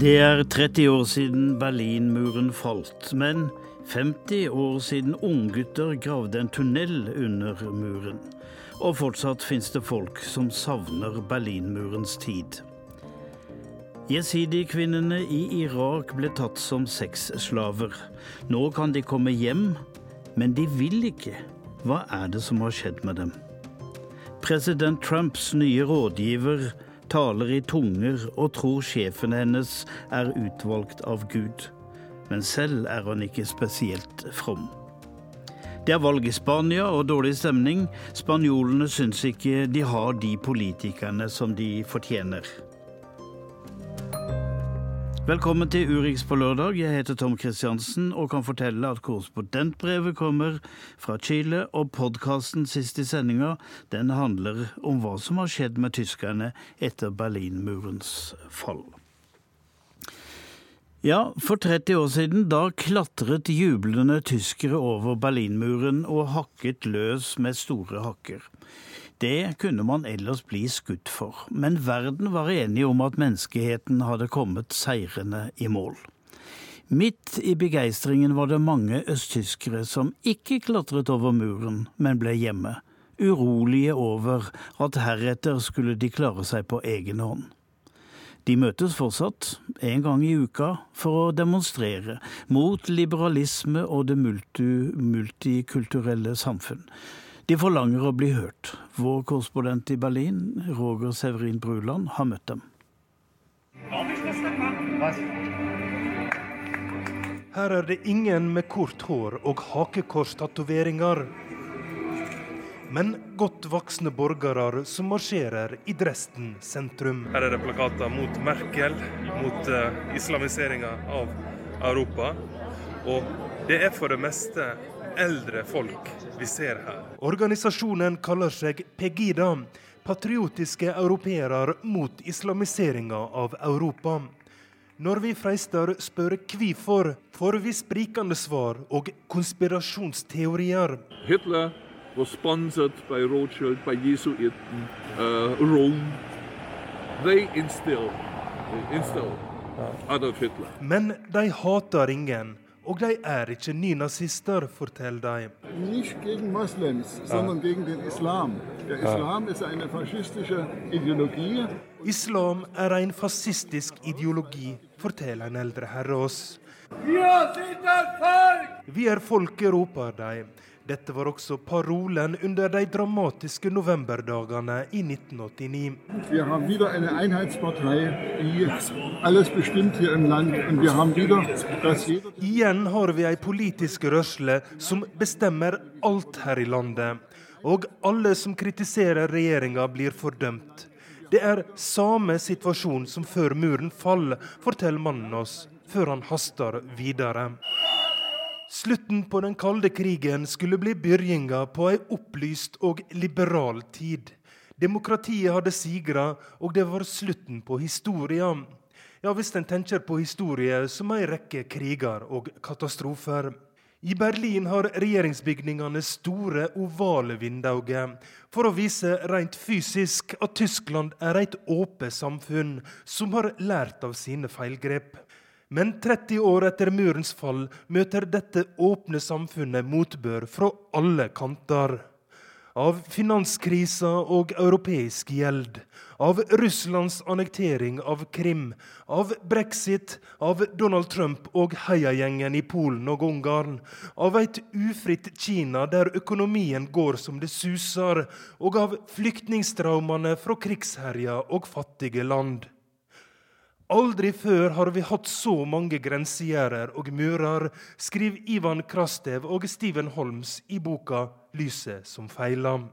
Det er 30 år siden Berlinmuren falt, men 50 år siden unggutter gravde en tunnel under muren. Og fortsatt fins det folk som savner Berlinmurens tid. Jesidi-kvinnene i Irak ble tatt som sexslaver. Nå kan de komme hjem, men de vil ikke. Hva er det som har skjedd med dem? President Trumps nye rådgiver taler i tunger og tror sjefen hennes er utvalgt av Gud. Men selv er han ikke spesielt from. Det er valg i Spania og dårlig stemning. Spanjolene syns ikke de har de politikerne som de fortjener. Velkommen til Urix på lørdag. Jeg heter Tom Kristiansen og kan fortelle at korrespondentbrevet kommer fra Chile, og podkasten Sist i sendinga den handler om hva som har skjedd med tyskerne etter Berlinmurens fall. Ja, for 30 år siden da klatret jublende tyskere over Berlinmuren og hakket løs med store hakker. Det kunne man ellers bli skutt for, men verden var enig om at menneskeheten hadde kommet seirende i mål. Midt i begeistringen var det mange østtyskere som ikke klatret over muren, men ble hjemme, urolige over at heretter skulle de klare seg på egen hånd. De møtes fortsatt, en gang i uka, for å demonstrere mot liberalisme og det multikulturelle samfunn. De forlanger å bli hørt. Vår korrespondent i Berlin, Roger Severin Bruland, har møtt dem. Her er det ingen med kort hår og hakekorstatoveringer. Men godt voksne borgere som marsjerer i Dresden sentrum. Her er det plakater mot Merkel, mot uh, islamiseringa av Europa. Og det er for det meste eldre folk vi ser her. Organisasjonen kaller seg Pegida, patriotiske europeere mot islamiseringa av Europa. Når vi freister spør hvorfor, får vi sprikende svar og konspirasjonsteorier. Hitler var sponset by Rothschild, by jesuiten, uh, Rome. They instill, instill Adolf Hitler. Men de hater ingen. Og de er ikke nynazister, forteller de. Nicht gegen Moslems, sondern gegen den Islam. Der Islam ist eine faschistische Ideologie. Islam er en fascistisk ideologi, forteller en eldre herre oss. Vi er folket, roper de. Dette var også parolen under de dramatiske novemberdagene i 1989. Wir haben wieder eine Einheitspartei, die alles bestimmt hier im Land. Und wir haben wieder, dass Igjen har vi ei politisk rørsle som bestemmer alt her i landet. Og alle som kritiserer regjeringa, blir fordømt. Det er samme situasjon som før muren faller, forteller mannen oss, før han haster videre. Slutten på den kalde krigen skulle bli begynnelsen på ei opplyst og liberal tid. Demokratiet hadde sigra, og det var slutten på historia. Ja, hvis en tenker på historie som ei rekke kriger og katastrofer. I Berlin har regjeringsbygningene store, ovale vinduer for å vise rent fysisk at Tyskland er et åpent samfunn som har lært av sine feilgrep. Men 30 år etter murens fall møter dette åpne samfunnet motbør fra alle kanter. Av finanskrisa og europeisk gjeld, av Russlands annektering av Krim, av brexit, av Donald Trump og heiagjengen i Polen og Ungarn, av et ufritt Kina der økonomien går som det suser, og av flyktningstraumene fra krigsherja og fattige land. Aldri før har vi hatt så mange grensegjerder og murer, skriver Ivan Krastev og Steven Holms i boka 'Lyset som feila'.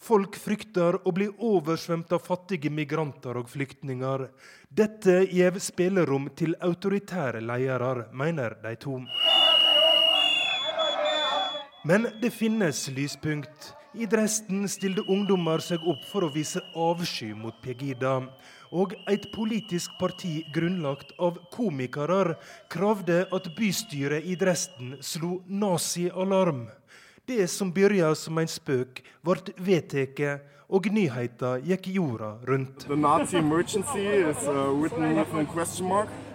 Folk frykter å bli oversvømt av fattige migranter og flyktninger. Dette gir spillerom til autoritære ledere, mener de to. Men det finnes lyspunkt. I Dresden stilte ungdommer seg opp for å vise avsky mot Pegida. Og et politisk parti grunnlagt av komikere kravde at bystyret i Dresden slo nazi-alarm. Det som begynte som en spøk, ble vedtatt, og nyheten gikk jorda rundt.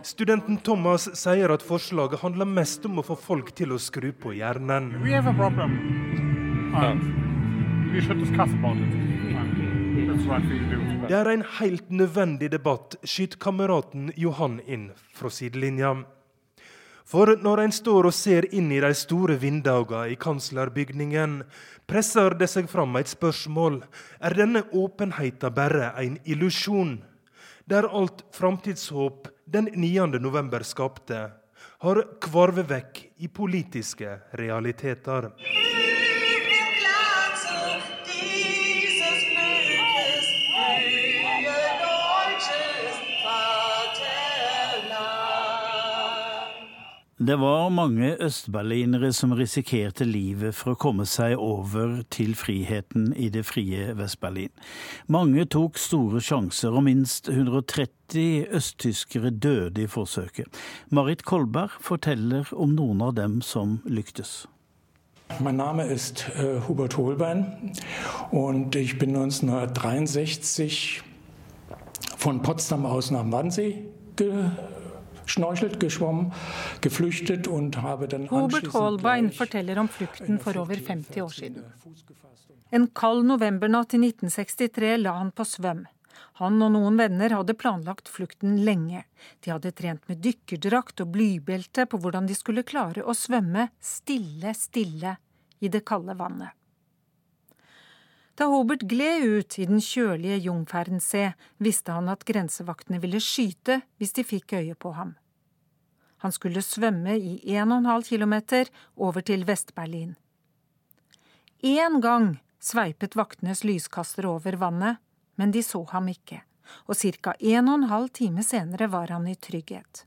Studenten Thomas sier at forslaget handler mest om å få folk til å skru på hjernen. Det er en helt nødvendig debatt, skyter kameraten Johan inn fra sidelinja. For når en står og ser inn i de store vinduene i kanslerbygningen, presser det seg fram et spørsmål. Er denne åpenheten bare en illusjon? Der alt framtidshåp den 9. november skapte, har kvarvet vekk i politiske realiteter. Det var mange østberlinere som risikerte livet for å komme seg over til friheten i det frie Vest-Berlin. Mange tok store sjanser, og minst 130 østtyskere døde i forsøket. Marit Kolberg forteller om noen av dem som lyktes. Mein Name ist äh, Hubert Holbein und ich bin 1963 von Potsdam aus nach Wannsee schnorchelt, geschwommen, geflüchtet und habe dann Robert Holbein forteller om flukten for over 50 år siden. En kald novembernatt i 1963 la han på svøm. Han og noen venner hadde planlagt flukten lenge. De hadde trent med dykkerdrakt og blybelte på hvordan de skulle klare å svømme stille, stille i det kalde vannet. Da Hobert gled ut i den kjølige Jungfernsee, visste han at grensevaktene ville skyte hvis de fikk øye på ham. Han skulle svømme i 1,5 kilometer over til Vest-Berlin. Én gang sveipet vaktenes lyskaster over vannet, men de så ham ikke, og ca. en og en halv time senere var han i trygghet.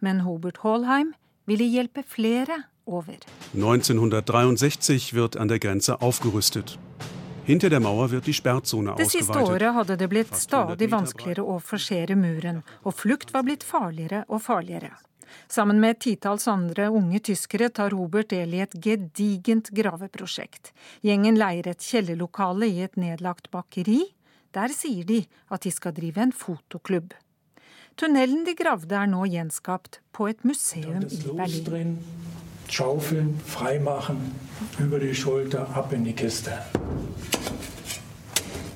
Men Hobert Hallheim ville hjelpe flere over. 1963 wird an der Grenze. Det siste året hadde det blitt stadig vanskeligere å forsere muren, og flukt var blitt farligere og farligere. Sammen med et titalls andre unge tyskere tar Robert del i et gedigent graveprosjekt. Gjengen leier et kjellerlokale i et nedlagt bakeri. Der sier de at de skal drive en fotoklubb. Tunnelen de gravde er nå gjenskapt på et museum i Berlin. Schaufeln, freimachen, über die Schulter, ab in die Kiste.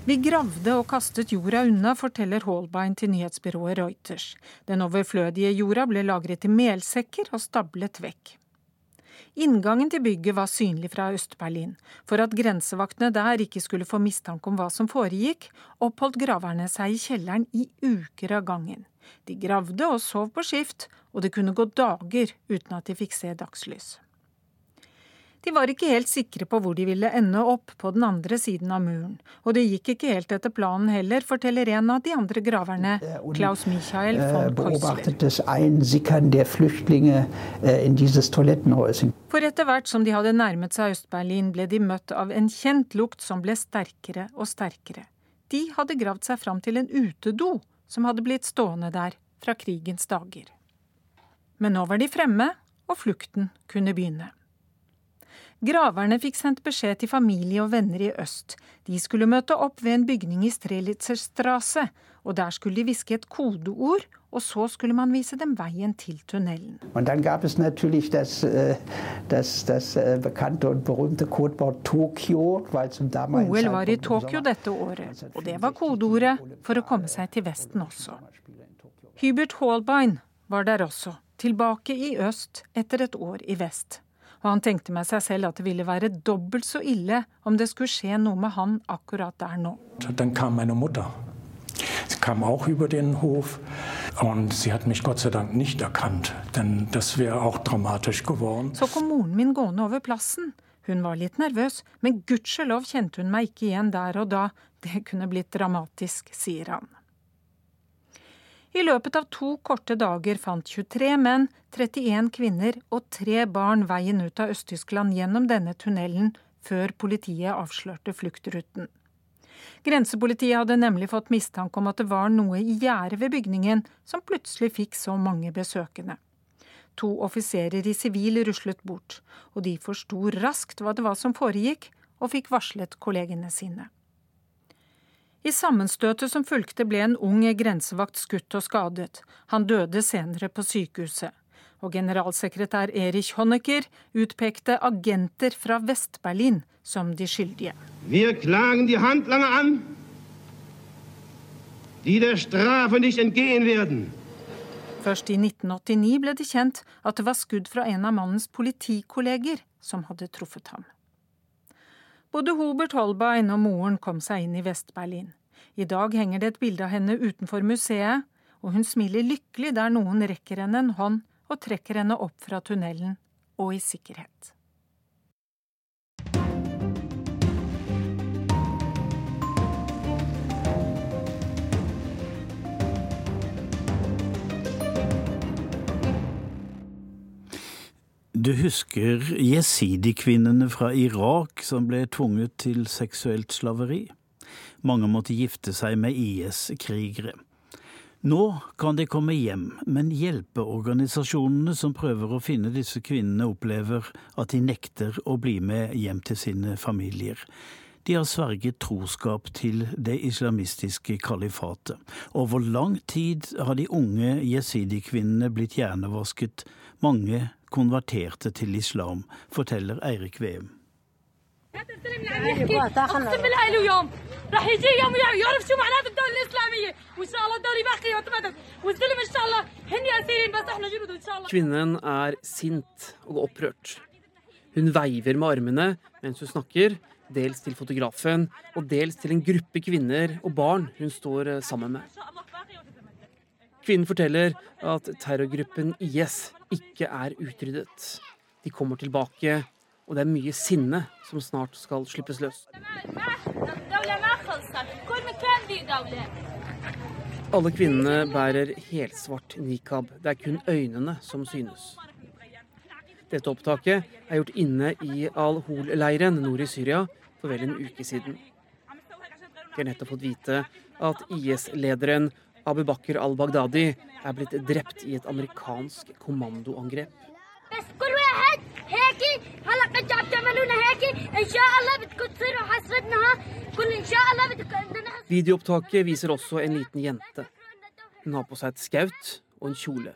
Vi gravde og kastet jorda unna, forteller Holbein til nyhetsbyrået Reuters. Den overflødige jorda ble lagret i melsekker og stablet vekk. Inngangen til bygget var synlig fra Øst-Berlin. For at grensevaktene der ikke skulle få mistanke om hva som foregikk, oppholdt graverne seg i kjelleren i uker av gangen. De gravde og sov på skift, og det kunne gå dager uten at de fikk se dagslys. De var ikke helt sikre på hvor de ville ende opp på den andre siden av muren. Og det gikk ikke helt etter planen heller, forteller en av de andre graverne, Klaus Michael von Keusler. For etter hvert som de hadde nærmet seg Øst-Berlin, ble de møtt av en kjent lukt som ble sterkere og sterkere. De hadde gravd seg fram til en utedo som hadde blitt stående der fra krigens dager. Men nå var de fremme, og flukten kunne begynne. Graverne fikk sendt beskjed til familie og venner i øst. De skulle møte opp ved en bygning i Strelitzerstrasse, og der skulle de hviske et kodeord, og så skulle man vise dem veien til tunnelen. Og dann gab es natürlich das, äh, das, das äh, bekannte und berühmte Codewort Tokyo. OL var i Tokyo dette året, og det var kodeordet for å komme seg til Vesten også. Hubert Hallbein var der også, tilbake i øst etter et år i vest og han tenkte med seg selv at det ville være dobbelt så ille om det skulle skje noe med han akkurat der nå. Den kom min Mutter. Sie kam auch über den Hof und sie hat mich Gott sei Dank nicht erkannt, denn das wäre auch dramatisch geworden. Så kom moren min gående over plassen. Hun var litt nervøs, men gudskjelov kjente hun meg ikke igjen der og da. Det kunne blitt dramatisk, sier han. I løpet av to korte dager fant 23 menn, 31 kvinner og tre barn veien ut av Øst-Tyskland gjennom denne tunnelen før politiet avslørte fluktruten. Grensepolitiet hadde nemlig fått mistanke om at det var noe i gjerdet ved bygningen som plutselig fikk så mange besøkende. To offiserer i sivil ruslet bort, og de forsto raskt hva det var som foregikk, og fikk varslet kollegene sine. I sammenstøtet som fulgte ble en ung grensevakt skutt og skadet. Han døde senere på sykehuset. Og generalsekretær Erich Honecker utpekte agenter fra Vest-Berlin som de skyldige. Vi klager de handlanger an, de der Strafe nicht entgehen werden. Først i 1989 ble det kjent at det var skudd fra en av mannens politikolleger som hadde truffet ham. Både Hubert Holbein og moren kom seg inn i Vest-Berlin. I dag henger det et bilde av henne utenfor museet, og hun smiler lykkelig der noen rekker henne en hånd og trekker henne opp fra tunnelen og i sikkerhet. Du husker jesidi-kvinnene fra Irak som ble tvunget til seksuelt slaveri? Mange måtte gifte seg med IS-krigere. Nå kan de komme hjem, men hjelpeorganisasjonene som prøver å finne disse kvinnene, opplever at de nekter å bli med hjem til sine familier. De har sverget troskap til det islamistiske kalifatet. Over lang tid har de unge jesidi-kvinnene blitt hjernevasket. Mange konverterte til islam, forteller Eirik Veum. Kvinnen er sint og opprørt. Hun veiver med armene mens hun snakker, dels til fotografen og dels til en gruppe kvinner og barn hun står sammen med. Kvinnen forteller at terrorgruppen IS ikke er utryddet. De kommer tilbake, og det er mye sinne som snart skal slippes løs. Alle kvinnene bærer helsvart nikab. Det er kun øynene som synes. Dette opptaket er gjort inne i Al-Hol-leiren nord i Syria for vel en uke siden. De har nettopp fått vite at IS-lederen Abu Bakr al-Baghdadi er blitt drept i et amerikansk kommandoangrep. Videoopptaket viser også en liten jente. Hun har på seg et skaut og en kjole.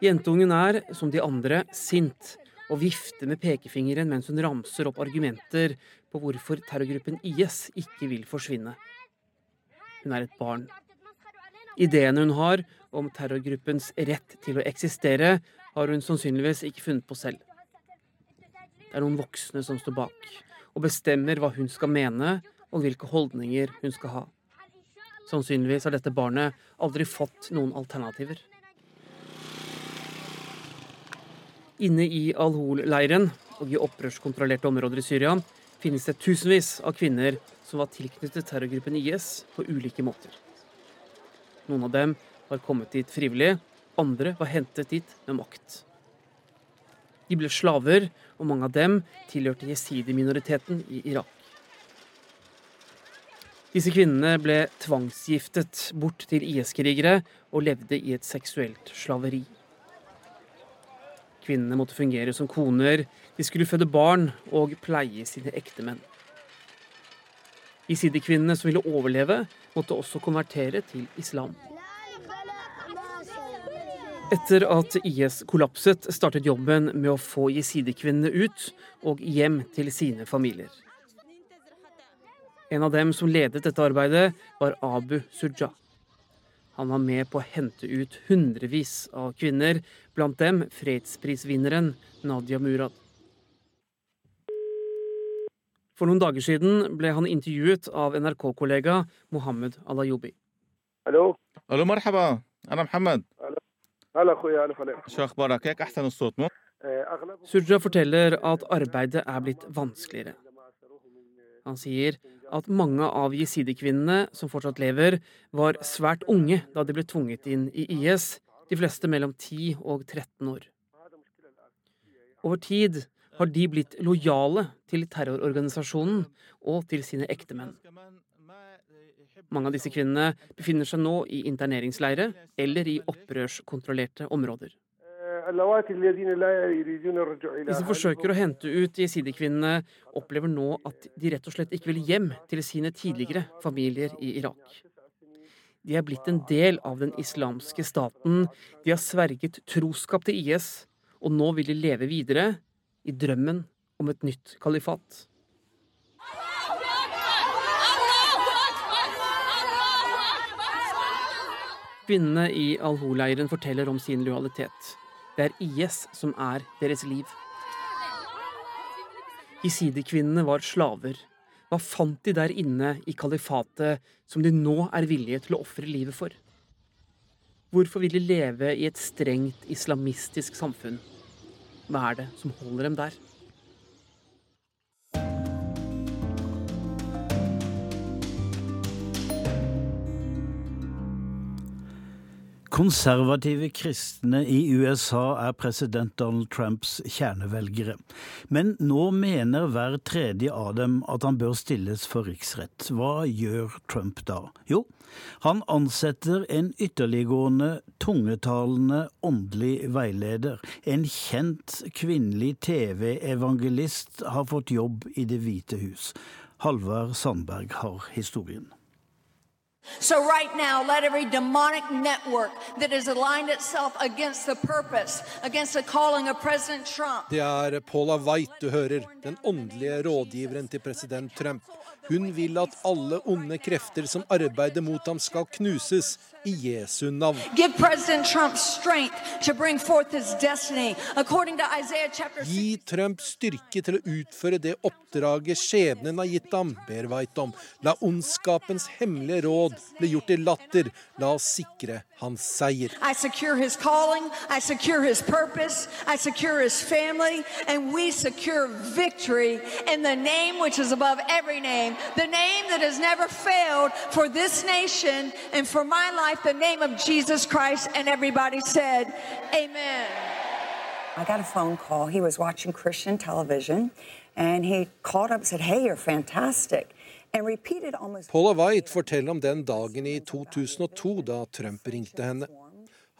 Jentungen er, som de andre, sint og vifter med pekefingeren mens hun ramser opp argumenter på hvorfor terrorgruppen IS ikke vil forsvinne. Hun er et barn. Ideene hun har om terrorgruppens rett til å eksistere, har hun sannsynligvis ikke funnet på selv. Det er noen voksne som står bak og bestemmer hva hun skal mene og hvilke holdninger hun skal ha. Sannsynligvis har dette barnet aldri fått noen alternativer. Inne i Al-Hol-leiren og i opprørskontrollerte områder i Syria finnes det tusenvis av kvinner som var tilknyttet terrorgruppen IS på ulike måter. Noen av dem var kommet dit frivillig, andre var hentet dit med makt. De ble slaver, og mange av dem tilhørte jesidi-minoriteten i Irak. Disse kvinnene ble tvangsgiftet bort til IS-krigere og levde i et seksuelt slaveri. Kvinnene måtte fungere som koner, de skulle føde barn og pleie sine ektemenn. Jesidi-kvinnene som ville overleve, måtte også konvertere til islam. Etter at IS kollapset, startet jobben med å få jesidi-kvinnene ut og hjem til sine familier. En av dem som ledet dette arbeidet, var Abu Suja. Han var med på å hente ut hundrevis av kvinner, blant dem fredsprisvinneren Nadia Murad. For noen dager siden ble han intervjuet av NRK-kollega Mohammed Alayobi. Hallo. Hallo, marhaba. Anna Mohammed. Surja forteller at arbeidet er blitt vanskeligere. Han sier at mange av jesidekvinnene som fortsatt lever, var svært unge da de ble tvunget inn i IS, de fleste mellom 10 og 13 år. Over tid har de blitt lojale til terrororganisasjonen og til sine ektemenn. Mange av disse kvinnene befinner seg nå i interneringsleire eller i opprørskontrollerte områder. De som forsøker å hente ut jesidikvinnene, opplever nå at de rett og slett ikke vil hjem til sine tidligere familier i Irak. De er blitt en del av den islamske staten, de har sverget troskap til IS, og nå vil de leve videre i drømmen om et nytt kalifat. Kvinnene i Al-Hol-leiren forteller om sin lojalitet. Det er IS som er deres liv. Jezidi-kvinnene var slaver. Hva fant de der inne i kalifatet som de nå er villige til å ofre livet for? Hvorfor vil de leve i et strengt islamistisk samfunn? Hva er det som holder dem der? Konservative kristne i USA er president Donald Trumps kjernevelgere. Men nå mener hver tredje av dem at han bør stilles for riksrett. Hva gjør Trump da? Jo, han ansetter en ytterliggående, tungetalende åndelig veileder. En kjent kvinnelig TV-evangelist har fått jobb i Det hvite hus. Halvard Sandberg har historien. So, right now, let every demonic network that has aligned itself against the purpose, against the calling of President Trump. Det er Paula White du hører, den åndelige rådgiveren til president Trump. Hun vil at alle onde krefter som arbeider mot ham, skal knuses i Jesu navn. Give President Trump strength to bring forth his destiny. According to Isaiah chapter 6. Gi Trump styrke til å utføre det oppdraget skjebnen har gitt ham, ber White om. La ondskapens hemmelige råd bli gjort til latter. La oss sikre hans seier. I secure his calling, I secure his purpose, I secure his family, and we secure victory in the name which is above every name, the name that has never failed for this nation and for my life, the name of Jesus Christ. And everybody said, Amen. I got a phone call. He was watching Christian television and he called up and said, Hey, you're fantastic. Paula White forteller om den dagen i 2002 da Trump ringte henne.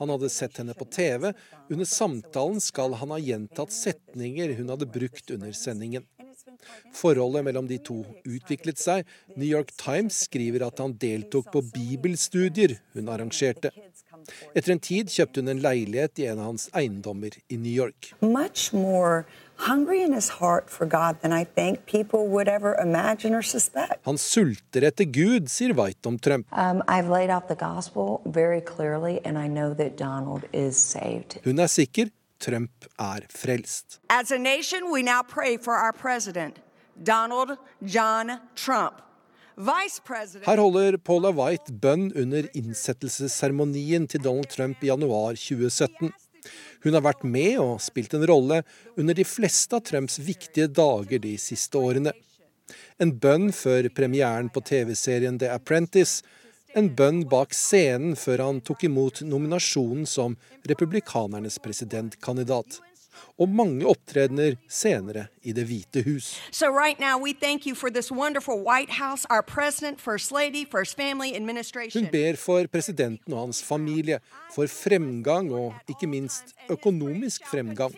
Han hadde sett henne på TV. Under samtalen skal han ha gjentatt setninger hun hadde brukt under sendingen. Forholdet mellom de to utviklet seg. New York Times skriver at han deltok på bibelstudier hun arrangerte. Etter en tid kjøpte hun en leilighet i en av hans eiendommer i New York. much more hungry in his heart for God than I think people would ever imagine or suspect. Han sulter etter Gud, sier White om Trump. Um, I've laid out the gospel very clearly, and I know that Donald is saved. Hun er sikker Trump er frelst. As a nation, we now pray for our president, Donald John Trump. Her holder Paula White bønn under innsettelsesseremonien til Donald Trump i januar 2017. Hun har vært med og spilt en rolle under de fleste av Trumps viktige dager de siste årene. En bønn før premieren på TV-serien The Apprentice. En bønn bak scenen før han tok imot nominasjonen som republikanernes presidentkandidat. Og mange opptredener senere i Det hvite hus. So, right now, we thank you for this wonderful White House, First Lady, First Hun ber for presidenten og hans familie, for fremgang og ikke minst økonomisk fremgang.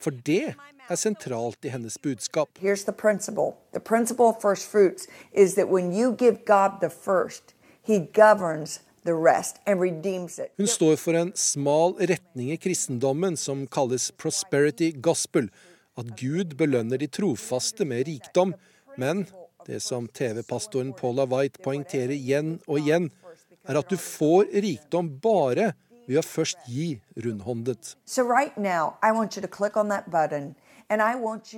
For det er sentralt i hennes budskap. Here's the principle the principle of first fruits is that when you give God the first, He governs the rest and redeems it. Hun står for en smal retning i kristendommen som kalles prosperity gospel. At Gud belønner de trofaste med rikdom. Men det som TV-pastoren Paula White poengterer igjen og igjen, er at du får rikdom bare ved å først gi rundhåndet. So, right now.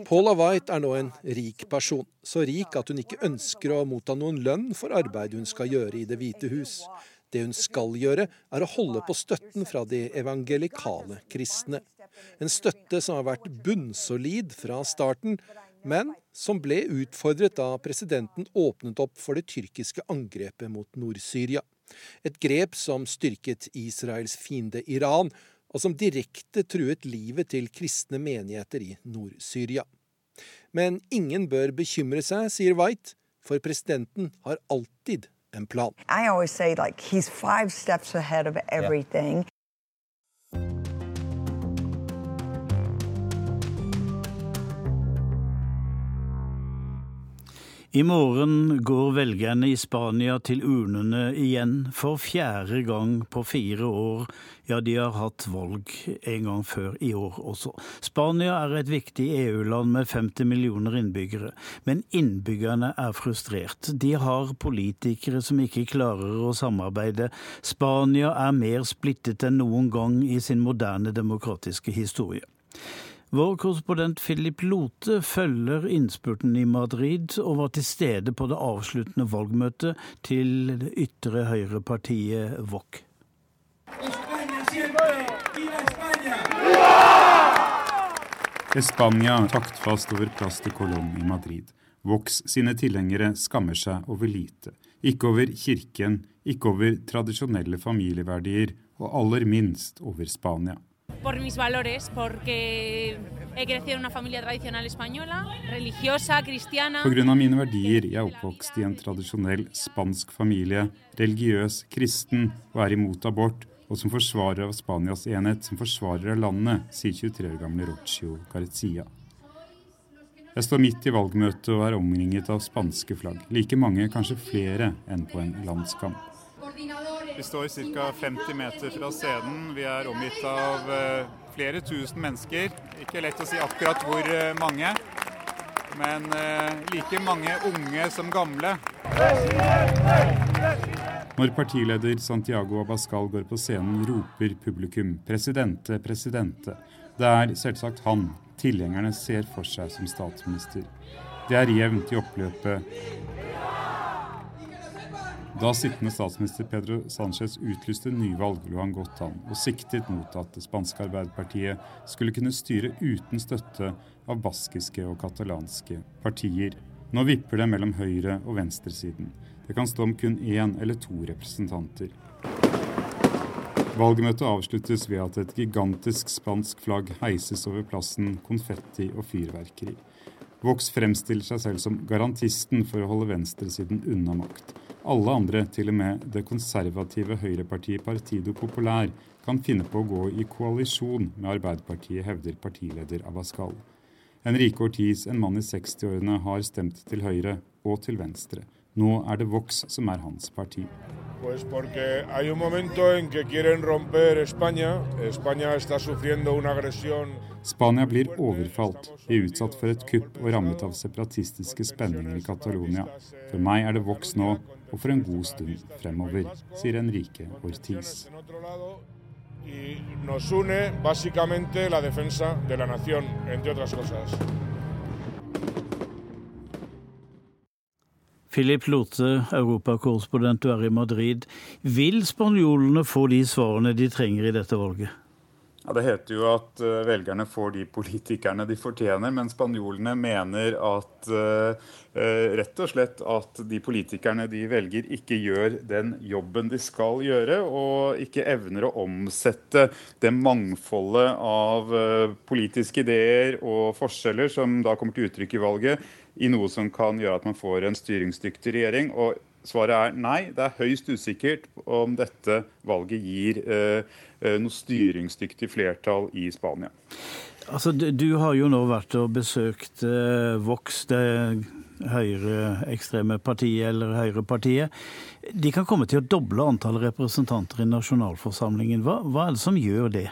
Paula White er nå en rik person. Så rik at hun ikke ønsker å motta noen lønn for arbeidet hun skal gjøre i Det hvite hus. Det hun skal gjøre, er å holde på støtten fra de evangelikale kristne. En støtte som har vært bunnsolid fra starten, men som ble utfordret da presidenten åpnet opp for det tyrkiske angrepet mot Nord-Syria. Et grep som styrket Israels fiende Iran, og som direkte truet livet til kristne menigheter i Nord-Syria. Men ingen bør bekymre seg, sier White, for presidenten har alltid en plan. I always say, like, he's five steps ahead of everything. I morgen går velgerne i Spania til urnene igjen for fjerde gang på fire år. Ja, de har hatt valg en gang før i år også. Spania er et viktig EU-land med 50 millioner innbyggere, men innbyggerne er frustrert. De har politikere som ikke klarer å samarbeide. Spania er mer splittet enn noen gang i sin moderne demokratiske historie. Vår korrespondent Philip Lote følger innspurten i Madrid og var til stede på det avsluttende valgmøtet til det ytre høyrepartiet VOC. Spania taktfast over plass til Colón i Madrid. Vox sine tilhengere skammer seg over lite. Ikke over kirken, ikke over tradisjonelle familieverdier, og aller minst over Spania por mis valores, porque he crecido en una familia tradicional española, religiosa, cristiana. Pga. mine verdier. Jeg er oppvokst i en tradisjonell spansk familie, religiøs, kristen og er imot abort. Og som forsvarer av Spanias enhet, som forsvarer av landet, sier 23 år gamle Rocio Carecia. Jeg står midt i valgmøtet og er omringet av spanske flagg. Like mange, kanskje flere, enn på en landskamp. Vi står ca. 50 meter fra scenen. Vi er omgitt av eh, flere tusen mennesker. Ikke lett å si akkurat hvor eh, mange, men eh, like mange unge som gamle. Når partileder Santiago Abascal går på scenen, roper publikum 'presidente, presidente'. Det er selvsagt han tilhengerne ser for seg som statsminister. Det er jevnt i oppløpet. Da sittende statsminister Pedro Sánchez utlyste nyvalg, lå han godt an, og siktet mot at det spanske Arbeiderpartiet skulle kunne styre uten støtte av baskiske og katalanske partier. Nå vipper det mellom høyre- og venstresiden. Det kan stå om kun én eller to representanter. Valgmøtet avsluttes ved at et gigantisk spansk flagg heises over plassen, konfetti og fyrverkeri. Vox fremstiller seg selv som garantisten for å holde venstresiden unna makt. Alle andre, til og med det konservative høyrepartiet Partido Populær, kan finne på å gå i koalisjon med Arbeiderpartiet, hevder partileder Abascal. Henrike Ortiz, en mann i 60-årene, har stemt til høyre og til venstre. Nå er det Vox som er hans parti. Pues Spania blir overfalt, vi er utsatt for et kupp og rammet av separatistiske spenninger i Catalonia. For meg er det Vox nå, og for en god stund fremover, sier Enrique Ortiz. Nos une básicamente la defensa de la nación, entre otras cosas. Philip Lote, europakorrespondent, du er i Madrid. Vil spanjolene få de svarene de trenger i dette valget? Ja, Det heter jo at uh, velgerne får de politikerne de fortjener, men spanjolene mener at uh, uh, rett og slett at de politikerne de velger, ikke gjør den jobben de skal gjøre, og ikke evner å omsette det mangfoldet av politiske ideer og forskjeller som da kommer til uttrykk i valget, i noe som kan gjøre at man får en styringsdyktig regjering. og Svaret er nei. Det er høyst usikkert om dette valget gir eh, Eh, noe styringsdyktig flertall i Spania. Altså, du har jo nå vært og besøkt eh, Vox, det høyreekstreme partiet eller høyrepartiet. De kan komme til å doble antallet representanter i nasjonalforsamlingen. Hva, hva er det som gjør det?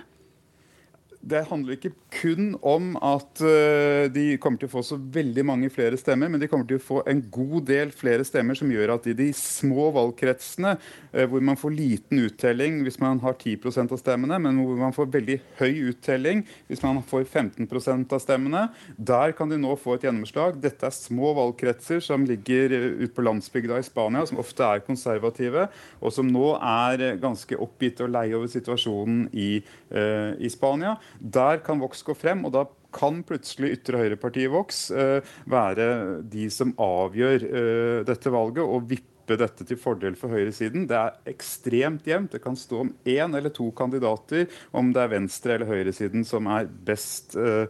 Det handler ikke kun om at uh, de kommer til å få så veldig mange flere stemmer, men de kommer til å få en god del flere stemmer som gjør at i de små valgkretsene, uh, hvor man får liten uttelling hvis man har 10% av stemmene, men hvor man får veldig høy uttelling hvis man får 15% av stemmene, der kan de nå få et gjennomslag. Dette er små valgkretser som ligger uh, ute på landsbygda i Spania, som ofte er konservative, og som nå er ganske oppgitt og lei over situasjonen i, i Spania. Der kan Vox gå frem, og da kan plutselig ytre høyrepartiet Vox uh, være de som avgjør uh, dette valget og vippe dette til fordel for høyresiden. Det er ekstremt jevnt. Det kan stå om én eller to kandidater, om det er venstre- eller høyresiden som er best uh,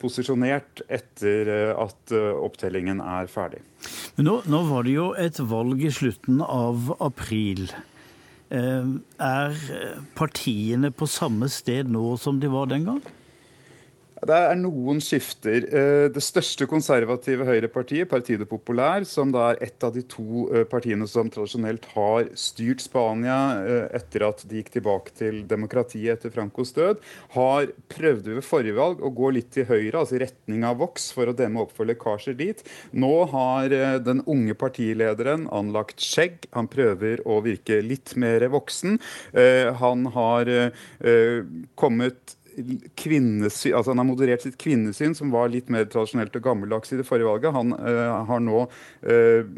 posisjonert etter at opptellingen er ferdig. Men nå, nå var det jo et valg i slutten av april. Er partiene på samme sted nå som de var den gang? Det er noen skifter. Eh, det største konservative høyrepartiet, Partido Popular, som da er et av de to eh, partiene som tradisjonelt har styrt Spania eh, etter at de gikk tilbake til demokratiet etter Francos død, har prøvd ved forrige valg å gå litt til høyre, altså i retning av Vox, for å demme opp for lekkasjer dit. Nå har den unge partilederen anlagt skjegg. Han prøver å virke litt mer voksen. Han har kommet kvinnesyn, altså Han har moderert sitt kvinnesyn, som var litt mer tradisjonelt og gammeldags i det forrige valget. Han uh, har nå uh,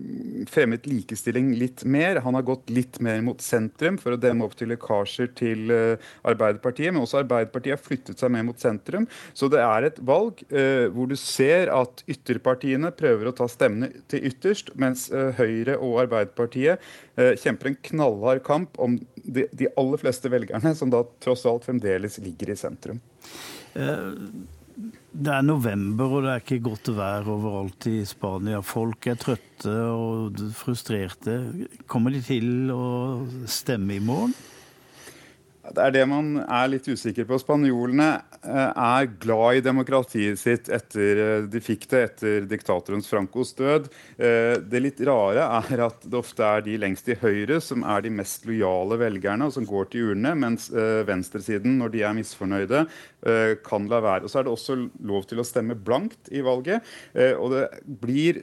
fremmet likestilling litt mer. Han har gått litt mer mot sentrum for å demme opp til lekkasjer til uh, Arbeiderpartiet. Men også Arbeiderpartiet har flyttet seg mer mot sentrum. Så det er et valg hvor du ser at ytterpartiene prøver å ta stemmene til ytterst, mens Høyre og Arbeiderpartiet kjemper en knallhard kamp om de, de, aller fleste velgerne, som da tross alt fremdeles ligger i sentrum. Eh, det er november, og det er ikke godt vær overalt i Spania. Folk er trøtte og frustrerte. Kommer de til å stemme i morgen? Det er det man er litt usikker på. Spanjolene eh, er glad i demokratiet sitt etter eh, de fikk det etter diktatorens Francos død. Eh, det litt rare er at det ofte er de lengst til høyre som er de mest lojale velgerne, og som går til urnene, mens venstresiden, når de er misfornøyde, kan la være. Og så er det også lov til å stemme blankt i valget. Og det blir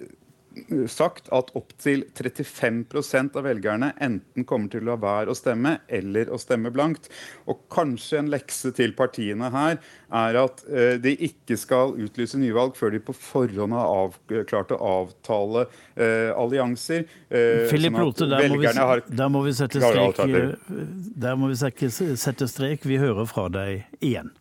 sagt at opptil 35% av velgerne enten kommer til å la være å stemme eller å stemme blankt. Og kanskje en lekse til partiene her er at eh, de ikke skal utlyse nyvalg før de på forhånd har avklart å avtale eh, allianser. Eh, Philip Lote, der, der må vi sette strek. Eh, der må vi sette strek. Vi hører fra deg igjen.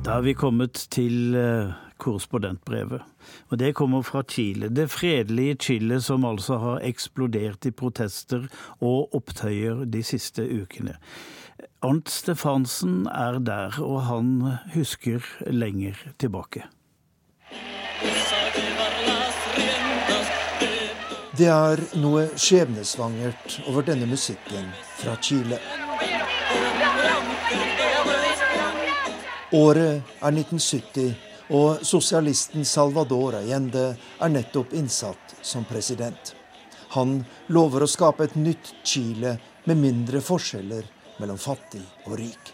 Da er vi kommet til eh, korrespondentbrevet. Og det kommer fra Chile. Det fredelige Chile som altså har eksplodert i protester og opptøyer de siste ukene. Arnt Stefansen er der, og han husker lenger tilbake. Det er noe skjebnesvangert over denne musikken fra Chile. Året er 1970, og sosialisten Salvador Allende er nettopp innsatt som president. Han lover å skape et nytt Chile med mindre forskjeller mellom fattig og rik.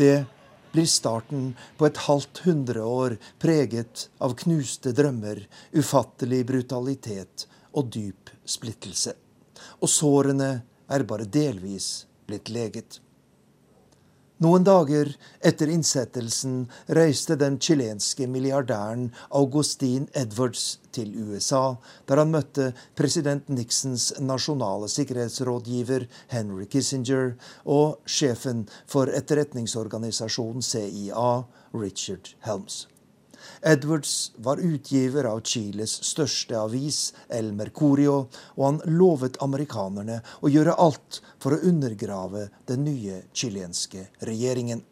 Det blir starten på et halvt hundreår preget av knuste drømmer, ufattelig brutalitet og dyp splittelse. Og sårene er bare delvis blitt leget. Noen dager etter innsettelsen reiste den chilenske milliardæren Augustin Edwards til USA, der han møtte president Nixons nasjonale sikkerhetsrådgiver Henry Kissinger og sjefen for etterretningsorganisasjonen CIA, Richard Helms. Edwards var utgiver av Chiles største avis, El Mercurio, og han lovet amerikanerne å gjøre alt for å undergrave den nye chilenske regjeringen.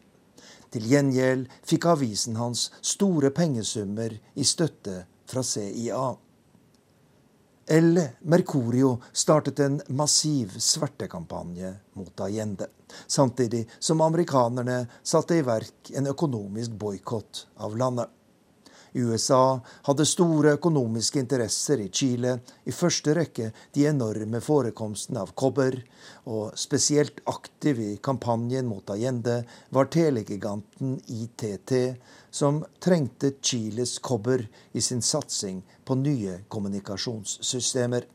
Til gjengjeld fikk avisen hans store pengesummer i støtte fra CIA. El Mercurio startet en massiv svertekampanje mot Allende, samtidig som amerikanerne satte i verk en økonomisk boikott av landet. USA hadde store økonomiske interesser i Chile, i første rekke de enorme forekomstene av kobber, og spesielt aktiv i kampanjen mot Allende var telegiganten ITT, som trengte Chiles kobber i sin satsing på nye kommunikasjonssystemer.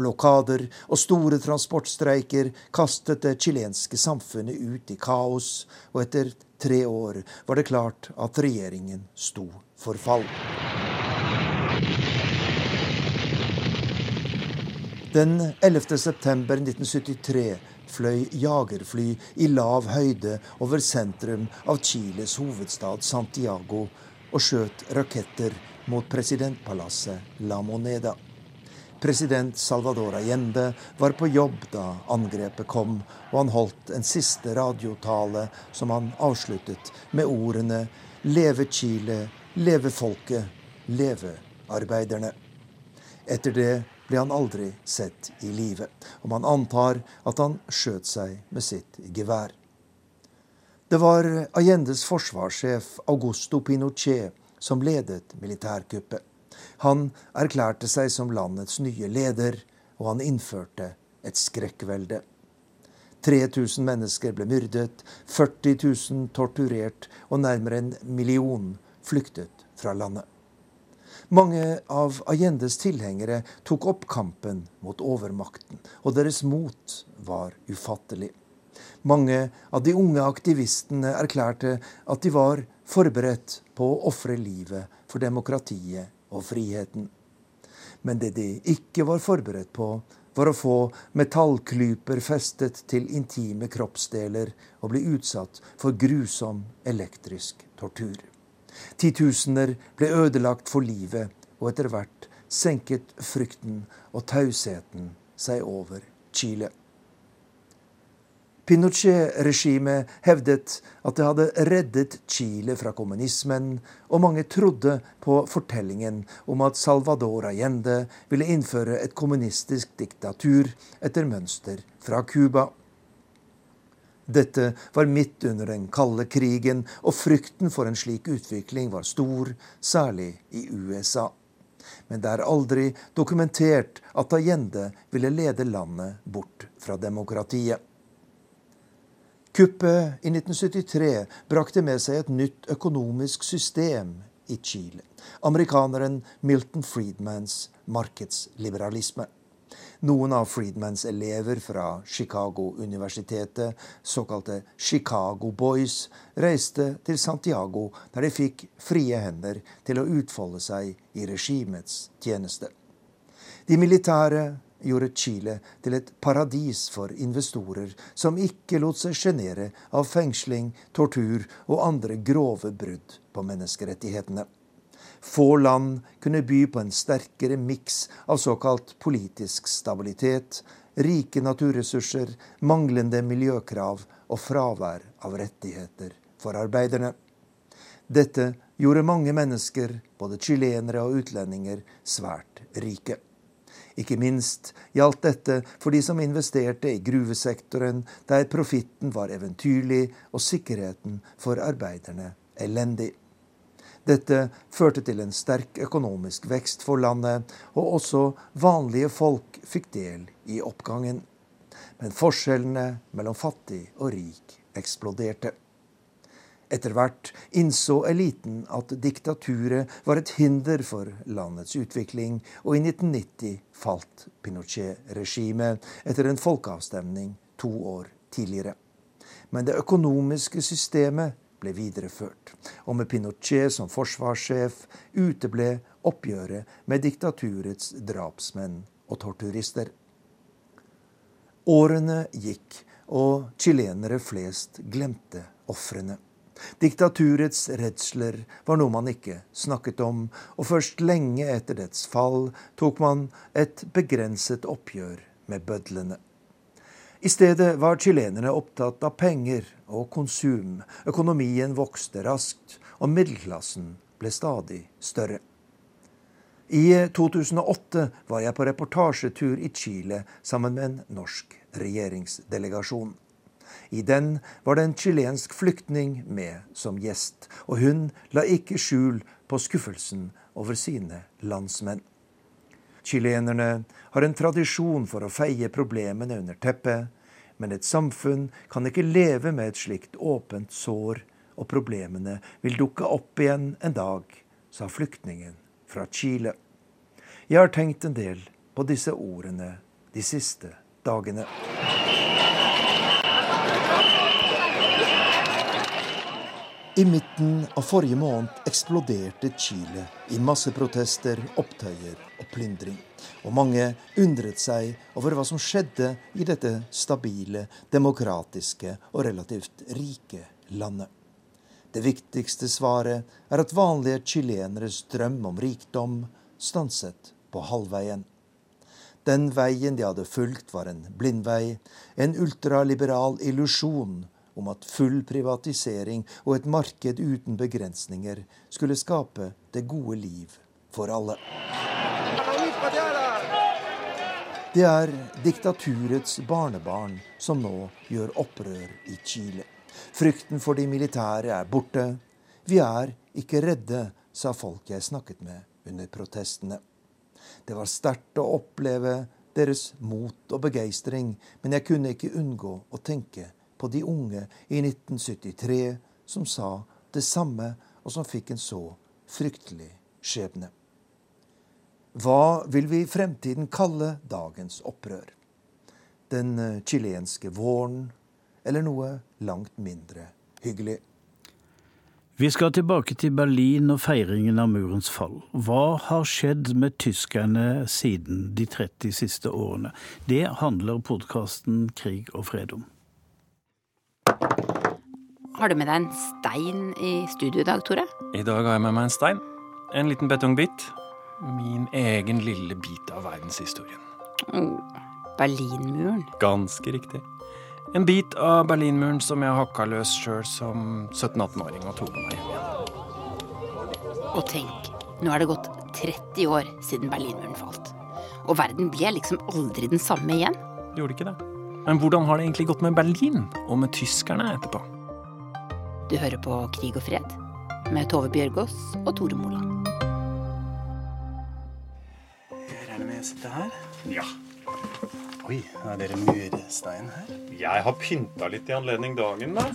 Blokader og store transportstreiker kastet det chilenske samfunnet ut i kaos, og etter tre år var det klart at regjeringen sto for fall. Den 11. september 1973 fløy jagerfly i lav høyde over sentrum av Chiles hovedstad Santiago og skjøt raketter mot presidentpalasset La Moneda. President Salvador Allende var på jobb da angrepet kom, og han holdt en siste radiotale som han avsluttet med ordene 'Leve Chile, leve folket, leve arbeiderne'. Etter det ble han aldri sett i live, og man antar at han skjøt seg med sitt gevær. Det var Allendes forsvarssjef Augusto Pinochet som ledet militærkuppet. Han erklærte seg som landets nye leder, og han innførte et skrekkvelde. 3000 mennesker ble myrdet, 40 000 torturert, og nærmere en million flyktet fra landet. Mange av Allendes tilhengere tok opp kampen mot overmakten, og deres mot var ufattelig. Mange av de unge aktivistene erklærte at de var forberedt på å ofre livet for demokratiet og friheten. Men det de ikke var forberedt på, var å få metallklyper festet til intime kroppsdeler og bli utsatt for grusom elektrisk tortur. Titusener ble ødelagt for livet, og etter hvert senket frykten og tausheten seg over Chile. Pinochet-regimet hevdet at det hadde reddet Chile fra kommunismen, og mange trodde på fortellingen om at Salvador Allende ville innføre et kommunistisk diktatur etter mønster fra Cuba. Dette var midt under den kalde krigen, og frykten for en slik utvikling var stor, særlig i USA. Men det er aldri dokumentert at Allende ville lede landet bort fra demokratiet. Kuppet i 1973 brakte med seg et nytt økonomisk system i Chile. Amerikaneren Milton Friedmans markedsliberalisme. Noen av Friedmans elever fra Chicago-universitetet, såkalte Chicago Boys, reiste til Santiago, der de fikk frie hender til å utfolde seg i regimets tjeneste. De militære gjorde Chile til et paradis for investorer som ikke lot seg sjenere av fengsling, tortur og andre grove brudd på menneskerettighetene. Få land kunne by på en sterkere miks av såkalt politisk stabilitet, rike naturressurser, manglende miljøkrav og fravær av rettigheter for arbeiderne. Dette gjorde mange mennesker, både chilenere og utlendinger, svært rike. Ikke minst gjaldt dette for de som investerte i gruvesektoren, der profitten var eventyrlig og sikkerheten for arbeiderne elendig. Dette førte til en sterk økonomisk vekst for landet, og også vanlige folk fikk del i oppgangen. Men forskjellene mellom fattig og rik eksploderte. Etter hvert innså eliten at diktaturet var et hinder for landets utvikling, og i 1990 falt Pinochet-regimet etter en folkeavstemning to år tidligere. Men det økonomiske systemet ble videreført. Og med Pinochet som forsvarssjef uteble oppgjøret med diktaturets drapsmenn og torturister. Årene gikk, og chilenere flest glemte ofrene. Diktaturets redsler var noe man ikke snakket om, og først lenge etter dets fall tok man et begrenset oppgjør med bødlene. I stedet var chilenerne opptatt av penger og konsum. Økonomien vokste raskt, og middelklassen ble stadig større. I 2008 var jeg på reportasjetur i Chile sammen med en norsk regjeringsdelegasjon. I den var det en chilensk flyktning med som gjest, og hun la ikke skjul på skuffelsen over sine landsmenn. Chilenerne har en tradisjon for å feie problemene under teppet, men et samfunn kan ikke leve med et slikt åpent sår, og problemene vil dukke opp igjen en dag, sa flyktningen fra Chile. Jeg har tenkt en del på disse ordene de siste dagene. I midten av forrige måned eksploderte Chile i masseprotester, opptøyer og plyndring. Og mange undret seg over hva som skjedde i dette stabile, demokratiske og relativt rike landet. Det viktigste svaret er at vanlige chileneres drøm om rikdom stanset på halvveien. Den veien de hadde fulgt, var en blindvei, en ultraliberal illusjon om at full privatisering og et marked uten begrensninger skulle skape det gode liv for alle. Det er diktaturets barnebarn som nå gjør opprør i Chile. Frykten for de militære er borte. Vi er ikke redde, sa folk jeg snakket med under protestene. Det var sterkt å oppleve deres mot og begeistring, men jeg kunne ikke unngå å tenke på de unge i 1973 som sa det samme, og som fikk en så fryktelig skjebne. Hva vil vi i fremtiden kalle dagens opprør? Den eh, chilenske våren, eller noe langt mindre hyggelig? Vi skal tilbake til Berlin og feiringen av murens fall. Hva har skjedd med tyskerne siden de 30 siste årene? Det handler podkasten Krig og fred om. Har du med deg en stein i studio i dag, Tore? I dag har jeg med meg en stein. En liten betongbit min egen lille bit av verdenshistorien. Oh, Berlinmuren. Ganske riktig. En bit av Berlinmuren som jeg hakka løs sjøl som 17-18-åring og tok med meg hjem igjen. Og tenk, nå er det gått 30 år siden Berlinmuren falt. Og verden ble liksom aldri den samme igjen. Gjorde ikke det. Men hvordan har det egentlig gått med Berlin, og med tyskerne etterpå? Du hører på Krig og fred med Tove Bjørgaas og Tore Moland. Jeg sitte her? Ja. Oi, er dere murstein her? Jeg har pynta litt i anledning dagen, da.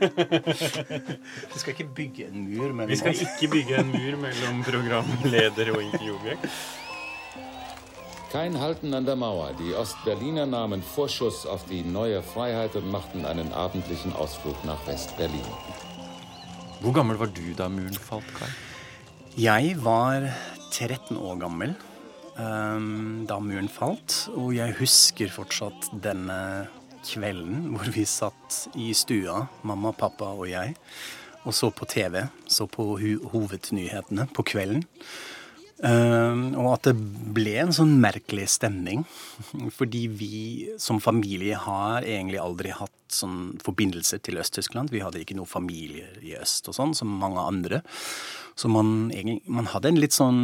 du skal ikke bygge en mur mellom Vi skal ikke bygge en mur mellom programleder og intervjuobjekt. Kein Halten an der Mauer. Die Ostberliner nahmen Vorschuss auf die neue Freiheit und machten einen abendlichen Ausflug nach West-Berlin. Hvor gammel var du da muren falt, Kai? Jeg var 13 år gammel. Ehm, da muren falt. Og jeg husker fortsatt denne kvelden hvor vi satt i stua, mamma, pappa og jeg, og så på TV. Så på hovednyhetene på kvelden. Uh, og at det ble en sånn merkelig stemning. Fordi vi som familie har egentlig aldri hatt sånn forbindelse til Øst-Tyskland. Vi hadde ikke noen familier i øst og sånn, som mange andre. Så man, man hadde en litt sånn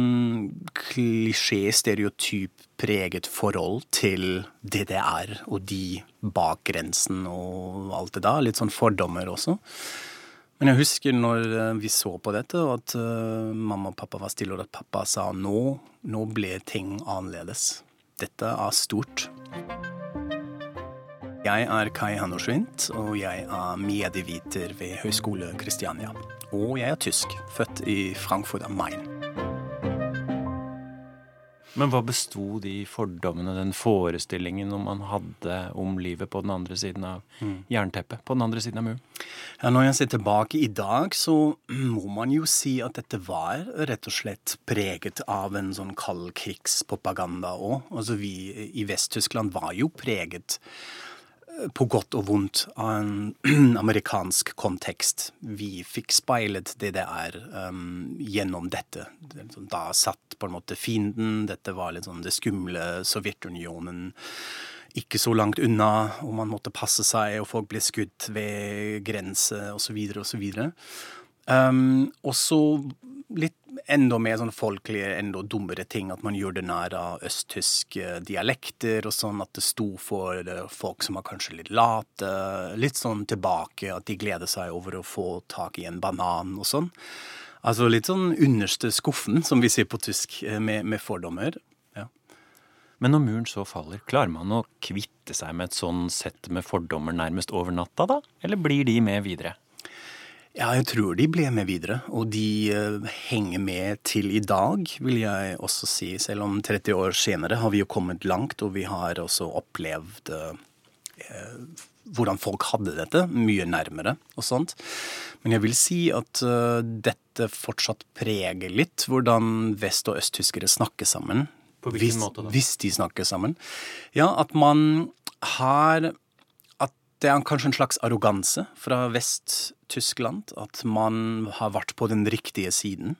klisjé, stereotyp preget forhold til DDR og de bak grensen og alt det da. Litt sånn fordommer også. Men jeg husker når eh, vi så på dette, at uh, mamma og pappa var stille, og at pappa sa nå, nå ble ting annerledes. Dette er stort. Jeg er Kai Hannorsvint, og jeg er medieviter ved Høgskole Kristiania. Og jeg er tysk, født i Frankfurt am Main. Men hva besto de fordommene, den forestillingen man hadde om livet på den andre siden av mm. jernteppet, på den andre siden av muren? Ja, når jeg ser tilbake i dag, så må man jo si at dette var rett og slett preget av en sånn kald krigspropaganda òg. Altså vi i Vest-Tyskland var jo preget på godt og vondt av en amerikansk kontekst. Vi fikk speilet det er um, gjennom dette. Sånn, da satt på en måte fienden, dette var litt sånn det skumle Sovjetunionen ikke så langt unna, og man måtte passe seg, og folk ble skutt ved grense osv. osv. Um, og så litt enda mer sånn folkelige, enda dummere ting. At man gjør det nær av østtyske dialekter og sånn. At det sto for folk som var kanskje litt late. Litt sånn tilbake, at de gleder seg over å få tak i en banan og sånn. Altså litt sånn underste skuffen, som vi sier på tysk, eh, med, med fordommer. Ja. Men når muren så faller, klarer man å kvitte seg med et sånn sett med fordommer nærmest over natta, da? Eller blir de med videre? Ja, jeg tror de ble med videre, og de uh, henger med til i dag, vil jeg også si. Selv om 30 år senere har vi jo kommet langt, og vi har også opplevd uh, hvordan folk hadde dette, mye nærmere og sånt. Men jeg vil si at uh, dette fortsatt preger litt hvordan vest- og østtyskere snakker sammen. På hvilken hvis, måte da? Hvis de snakker sammen. Ja, at man har At det er kanskje en slags arroganse fra Vest-Tyskland. At man har vært på den riktige siden.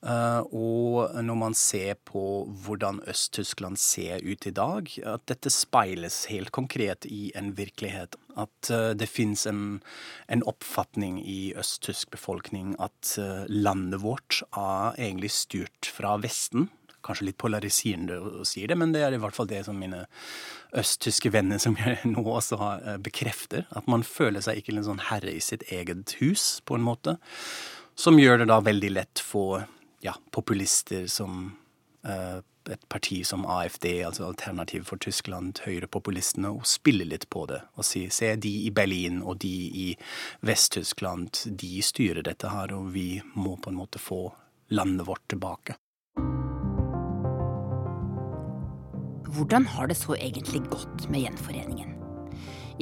Uh, og når man ser på hvordan Øst-Tyskland ser ut i dag, at dette speiles helt konkret i en virkelighet. At uh, det fins en, en, oppfatning i østtysk befolkning at uh, landet vårt er egentlig styrt fra Vesten kanskje litt polariserende å si det, men det er i hvert fall det som mine østtyske venner som jeg nå også har, eh, bekrefter. At man føler seg ikke en sånn herre i sitt eget hus, på en måte. Som gjør det da veldig lett for ja, populister som eh, et parti som AFD, altså Alternativ for Tyskland, høyrepopulistene, å spille litt på det. Og si se, de i Berlin og de i Vest-Tyskland, de styrer dette her, og vi må på en måte få landet vårt tilbake. Hvordan har det så egentlig gått med gjenforeningen?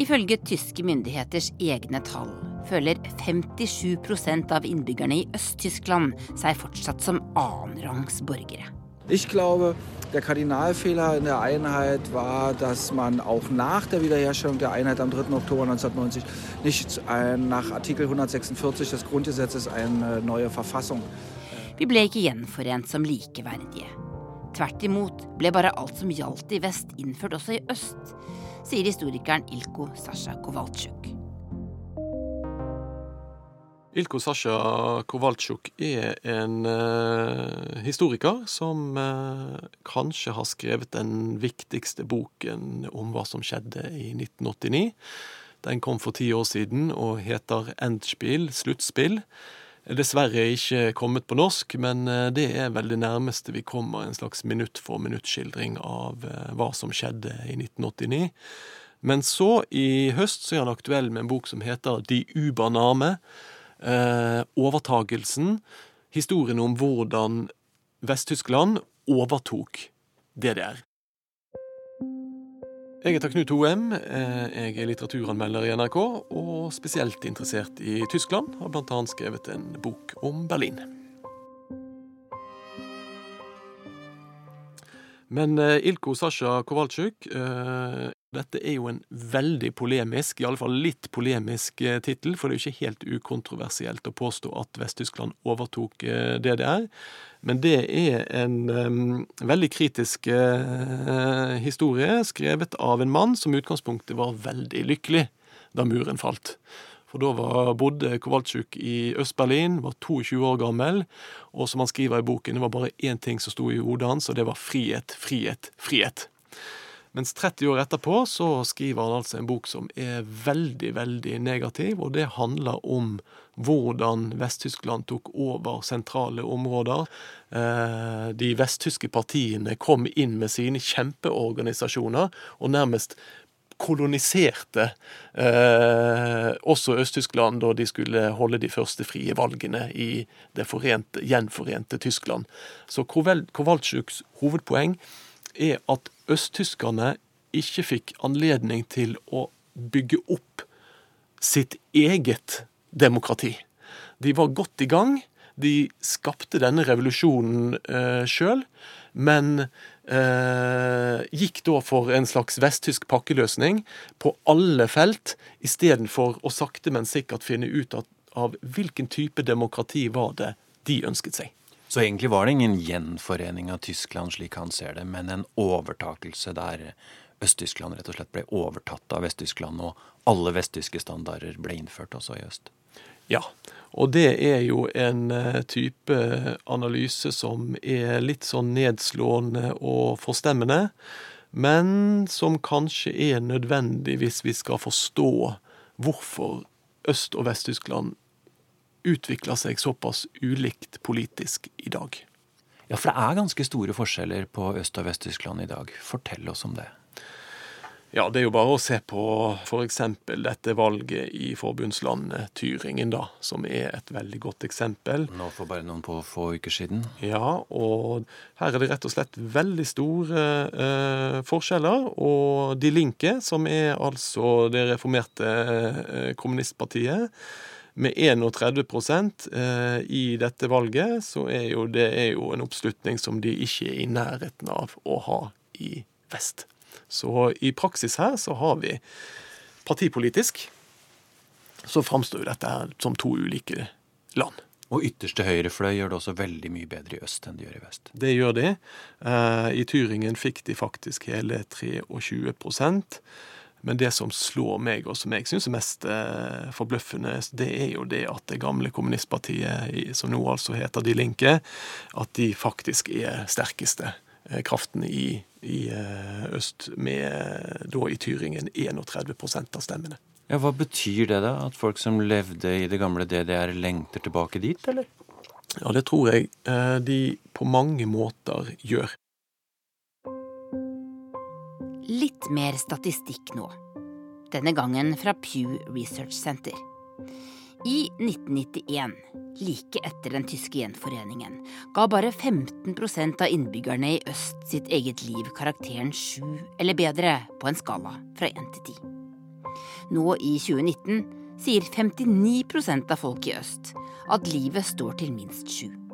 Ifølge tyske myndigheters egne tall føler 57 av innbyggerne i Øst-Tyskland seg fortsatt som annenrangs borgere. Ich glaube, der Kardinalfehler in der Einheit war, dass man auch nach der Wiederherstellung der Einheit am 3. Oktober 1990 nicht nach Artikel 146 des Grundgesetzes eine neue Verfassung. Vi ble ikke gjenforent som likeverdige. Tvert imot ble bare alt som gjaldt i vest, innført også i øst, sier historikeren Ilko Sasha Kowalczyk. Ilko Sasha Kowalczyk er en uh, historiker som uh, kanskje har skrevet den viktigste boken om hva som skjedde i 1989. Den kom for ti år siden og heter Endspill, sluttspill. Dessverre ikke kommet på norsk, men uh, det er vel det nærmeste vi kommer en slags minutt for minutt-skildring av hva som skjedde i 1989. Men så, i høst, så er han aktuell med en bok som heter De ubaname eh, overtagelsen, historien om hvordan Vest-Tyskland overtok DDR. Jeg heter Knut Hoem. Eh, jeg er litteraturanmelder i NRK, og spesielt interessert i Tyskland. Har bl.a. skrevet en bok om Berlin. Men eh, Ilko Sasha Kowalczyk eh, dette er jo en veldig polemisk, i alle fall litt polemisk eh, tittel, for det er jo ikke helt ukontroversielt å påstå at Vest-Tyskland overtok eh, DDR. Men det er en um, veldig kritisk uh, historie, skrevet av en mann som i utgangspunktet var veldig lykkelig da muren falt. For da var, bodde Kowalczyk i Øst-Berlin, var 22 år gammel, og som han skriver i boken, det var bare én ting som sto i hodet hans, og det var frihet, frihet, frihet. Mens 30 år etterpå så skriver han altså en bok som er veldig, veldig negativ, og det handler om hvordan Vest-Tyskland tok over sentrale områder. De de vesttyske partiene kom inn med sine kjempeorganisasjoner og nærmest koloniserte eh, også Øst-Tyskland da de skulle holde de første frie valgene i det forente, gjenforente Tyskland. Så Kowalczyks hovedpoeng er at østtyskerne ikke fikk anledning til å bygge opp sitt eget demokrati. De var godt i gang. De skapte denne revolusjonen eh, sjøl, men eh, gikk da for en slags vesttysk pakkeløsning på alle felt, istedenfor å sakte, men sikkert finne ut at, av hvilken type demokrati var det de ønsket seg. Så egentlig var det ingen gjenforening av Tyskland slik han ser det, men en overtakelse der Øst-Tyskland rett og slett ble overtatt av Vest-Tyskland, og alle vesttyske standarder ble innført også i øst. Ja, og det er jo en eh, type analyse som er litt sånn nedslående og forstemmende, men som kanskje er nødvendig hvis vi skal forstå hvorfor Øst- og Vest-Tyskland utvikler seg såpass ulikt politisk i dag. Ja, for det er ganske store forskjeller på Øst- og Vest-Tyskland i dag. Fortell oss om det. Ja, det er jo bare å se på f.eks. dette valget i forbundslandet Tyringen, da, som er et veldig godt eksempel. Nå for bare noen på få uker siden. Ja, og her er det rett og slett veldig store eh, forskjeller. Og De Linke, som er altså det reformerte eh, kommunistpartiet, med 31 eh, i dette valget, så er jo det er jo en oppslutning som de ikke er i nærheten av å ha i vest. Så i praksis her så har vi partipolitisk så framstår jo dette her som to ulike land. Og ytterste høyre fløy gjør det også veldig mye bedre i øst enn de gjør i vest. Det gjør de. Eh, I Tyringen fikk de faktisk hele 23 Men det som slår meg, og som jeg syns er mest eh, forbløffende, det er jo det at det gamle kommunistpartiet, som nå altså heter De Linke, at de faktisk er sterkeste eh, kraften i, i eh, øst, med da i Tyringen 31% av stemmene. Ja, Hva betyr det, da? At folk som levde i det gamle DDR, lengter tilbake dit, eller? Ja, det tror jeg de på mange måter gjør. Litt mer statistikk nå. Denne gangen fra Pew Research Center. I 1991, like etter den tyske gjenforeningen, ga bare 15% av innbyggerne i øst sitt eget liv karakteren sju eller bedre på en skala fra 1 til 10. Nå i 2019 sier 59% av folk i øst at livet står til minst sju.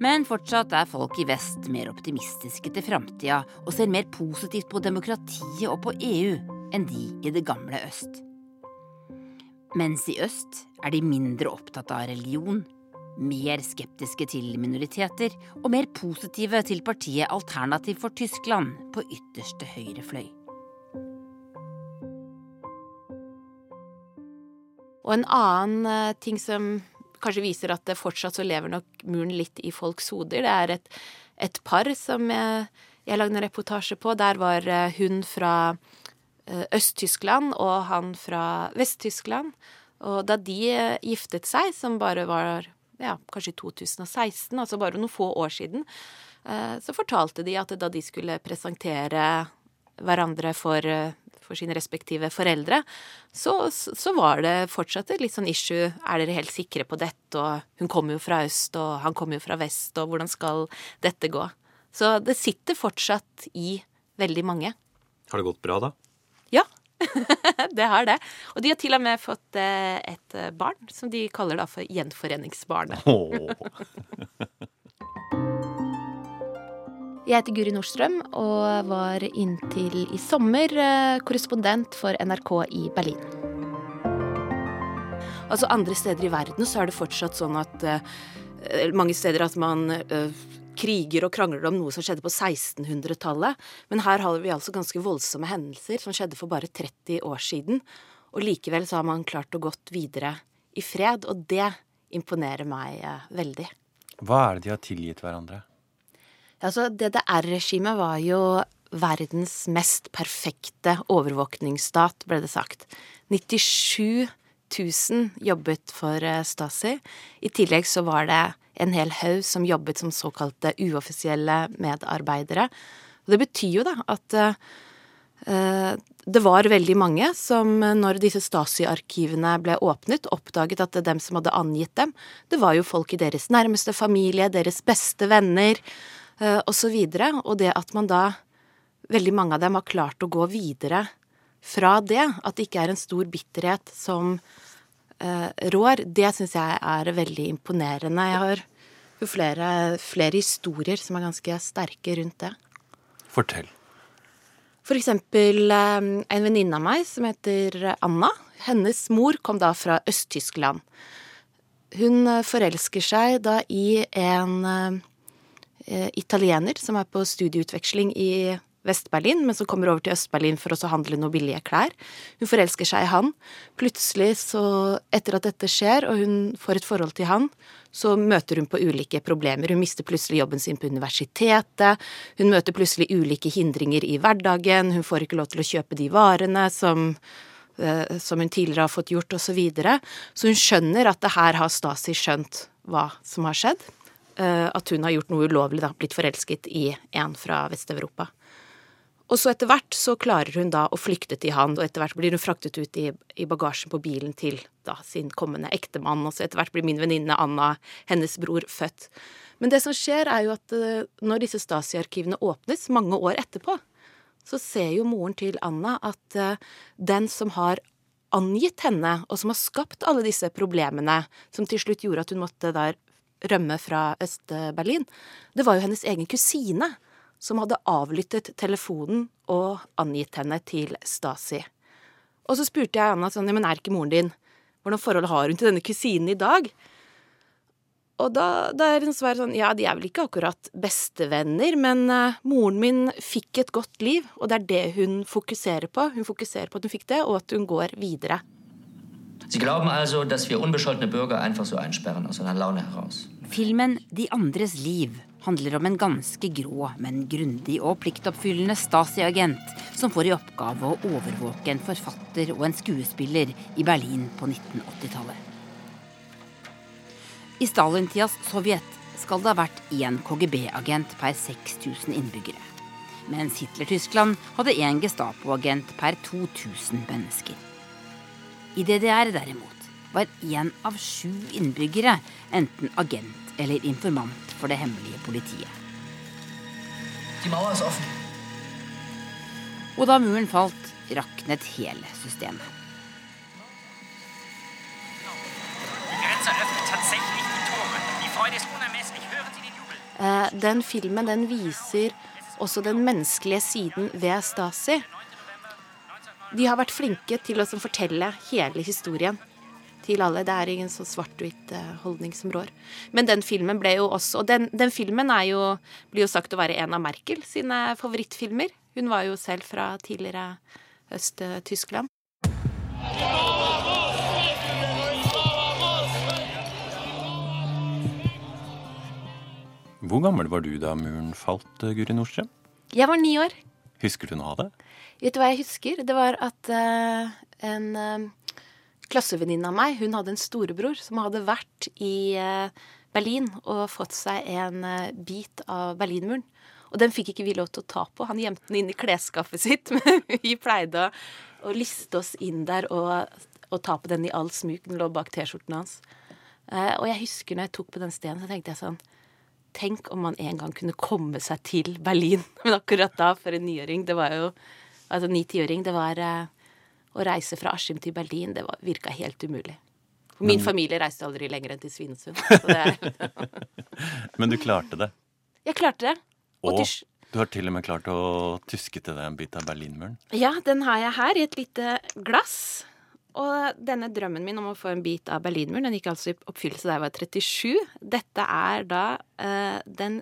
Men fortsatt er folk i vest mer optimistiske til framtida og ser mer positivt på demokratiet og på EU enn de i det gamle øst. Mens i øst er de mindre opptatt av religion, mer skeptiske til minoriteter og mer positive til partiet Alternativ for Tyskland på ytterste høyre fløy. Og en annen eh, ting som kanskje viser at det fortsatt så lever nok muren litt i folks hoder. Det er et, et par som jeg, jeg lagde en reportasje på. Der var eh, hun fra eh, Øst-Tyskland og han fra Vest-Tyskland. Og da de eh, giftet seg, som bare var ja, kanskje i 2016, altså bare noen få år siden, så fortalte de at da de skulle presentere hverandre for for sine respektive foreldre, så, så, var det fortsatt et litt sånn issue. Er dere helt sikre på dette? Og hun kommer jo fra øst, og han kommer jo fra vest, og hvordan skal dette gå? Så det sitter fortsatt i veldig mange. Har det gått bra, da? Ja. det har det. Og de har til og med fått eh, et eh, barn som de kaller da for gjenforeningsbarnet. Jeg heter Guri Nordstrøm og var inntil i sommer eh, korrespondent for NRK i Berlin. Altså Andre steder i verden så er det fortsatt sånn at uh, mange steder at man uh, kriger og krangler om noe som skjedde på 1600-tallet. Men her har vi altså ganske voldsomme hendelser som skjedde for bare 30 år siden. Og likevel så har man klart å gått videre i fred, og det imponerer meg uh, veldig. Hva er det de har tilgitt hverandre? Altså, DDR-regimet var jo verdens mest perfekte overvåkningsstat, ble det sagt. 97 000 jobbet for eh, Stasi. I tillegg så var det en hel haug som jobbet som såkalte uoffisielle medarbeidere. Og det betyr jo da at uh, det var veldig mange som, når disse Stasi-arkivene ble åpnet, oppdaget at det dem som hadde angitt dem, det var jo folk i deres nærmeste familie, deres beste venner osv. Og, og det at man da, veldig mange av dem, har klart å gå videre fra det, at det ikke er en stor bitterhet som uh, rår, det syns jeg er veldig imponerende. Jeg har flere, flere historier som er ganske sterke rundt det. Fortell. For eksempel um, en venninne av meg som heter Anna. Hennes mor kom da fra Øst-Tyskland. Hun forelsker seg da i en Eh, italiener som er på studieutveksling i Vest-Berlin, men som kommer over til Øst-Berlin for å handle noen billige klær. Hun forelsker seg i han. Plutselig, så etter at dette skjer, og hun får et forhold til han, så møter hun på ulike problemer. Hun mister plutselig jobben sin på universitetet. Hun møter plutselig ulike hindringer i hverdagen. Hun får ikke lov til å kjøpe de varene som, eh, som hun tidligere har fått gjort, osv. Så, videre. så hun skjønner at det her har Stasi skjønt hva som har skjedd. Eh, at hun har gjort noe ulovlig, da, blitt forelsket i en fra Vest-Europa. Og så etter hvert så klarer hun da å flykte til han, og etter hvert blir hun fraktet ut i, i bagasjen på bilen til da sin kommende ektemann, og så etter hvert blir min venninne Anna, hennes bror, født. Men det som skjer, er jo at uh, når disse Stasi-arkivene åpnes, mange år etterpå, så ser jo moren til Anna at uh, den som har angitt henne, og som har skapt alle disse problemene, som til slutt gjorde at hun måtte der rømme fra Øst-Berlin, det var jo hennes egen kusine som hadde avlyttet telefonen og angitt henne til Stasi. Og så spurte jeg Anna sånn, men er ikke moren din Hvordan forhold har hun til denne kusinen i dag? Og da, da er hun svar sånn Ja, de er vel ikke akkurat bestevenner, men uh, moren min fikk et godt liv, og det er det hun fokuserer på. Hun fokuserer på at hun fikk det, og at hun går videre. Sie glauben also, dass wir unbescholtene Bürger einfach so einsperren aus einer Laune heraus. Filmen De andres liv handler om en ganske grå, men grundig og pliktoppfyllende Stasi-agent som får i oppgave å overvåke en forfatter og en skuespiller i Berlin på 1980-tallet. I Stalin-tidas Sovjet skal det ha vært én KGB-agent per 6000 innbyggere. Mens Hitler-Tyskland hadde én Gestapo-agent per 2000 mennesker. I DDR derimot var én av sju innbyggere enten agent eller informant for det hemmelige politiet. Og da muren falt, raknet hele systemet. Eh, den filmen den viser også den menneskelige siden ved Stasi. De har vært flinke til å fortelle hele historien til alle. Det er ingen så svart-hvitt eh, holdning som rår. Men den filmen ble jo også Og den, den filmen jo, blir jo sagt å være en av Merkel sine favorittfilmer. Hun var jo selv fra tidligere Øst-Tyskland. Hvor gammel var du da muren falt, Guri Nordstrøm? Jeg var ni år. Husker du noe av det? Vet du hva jeg husker? Det var at uh, en uh, klassevenninne av meg hun hadde en storebror som hadde vært i uh, Berlin og fått seg en bit av Berlinmuren. Og den fikk ikke vi lov til å ta på. Han gjemte den inn i klesskapet sitt. Men vi pleide å, å liste oss inn der og, og, ta på den i all smuk. Den lå bak T-skjorten hans. og jeg husker når jeg tok på den stenen, så tenkte jeg sånn Tenk om man en gang kunne komme seg til Berlin. Men akkurat da, for en niåring, det var jo Altså ni-tiåring, det var eh, Å reise fra Askim til Berlin, det var, virka helt umulig. For min Men, familie reiste aldri lenger enn til Svinesund. Men du klarte det? Jeg klarte det. Og, og du har til og med klart å tyske til deg en bit av Berlinmuren? Ja, den har jeg her i et lite glass. Og denne drømmen min om å få en bit av Berlinmuren, den gikk altså i oppfyllelse da jeg var 37. Dette er da uh, den,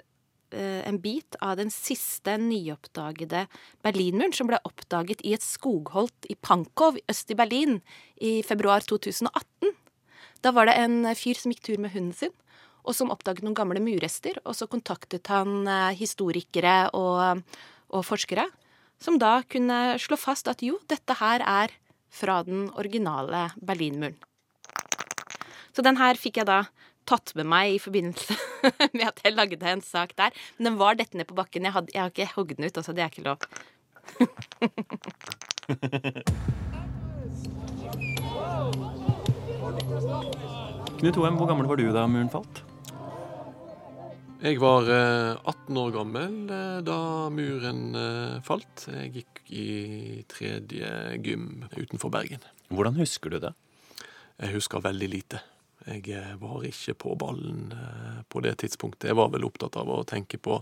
uh, en bit av den siste nyoppdagede Berlinmuren, som ble oppdaget i et skogholt i Pankow øst i Berlin i februar 2018. Da var det en fyr som gikk tur med hunden sin, og som oppdaget noen gamle murrester. Og så kontaktet han uh, historikere og, og forskere, som da kunne slå fast at jo, dette her er fra den originale Berlinmuren. Så den her fikk jeg da tatt med meg i forbindelse med at jeg lagde en sak der. Men den var dette ned på bakken. Jeg, hadde, jeg har ikke hogd den ut, altså. Det er ikke lov. Knut Hoem, hvor gammel var du da muren falt? Jeg var 18 eh, år gammel eh, da muren eh, falt. Jeg gikk i tredje gym utenfor Bergen. Hvordan husker du det? Jeg husker veldig lite. Jeg var ikke på ballen på det tidspunktet. Jeg var vel opptatt av å tenke på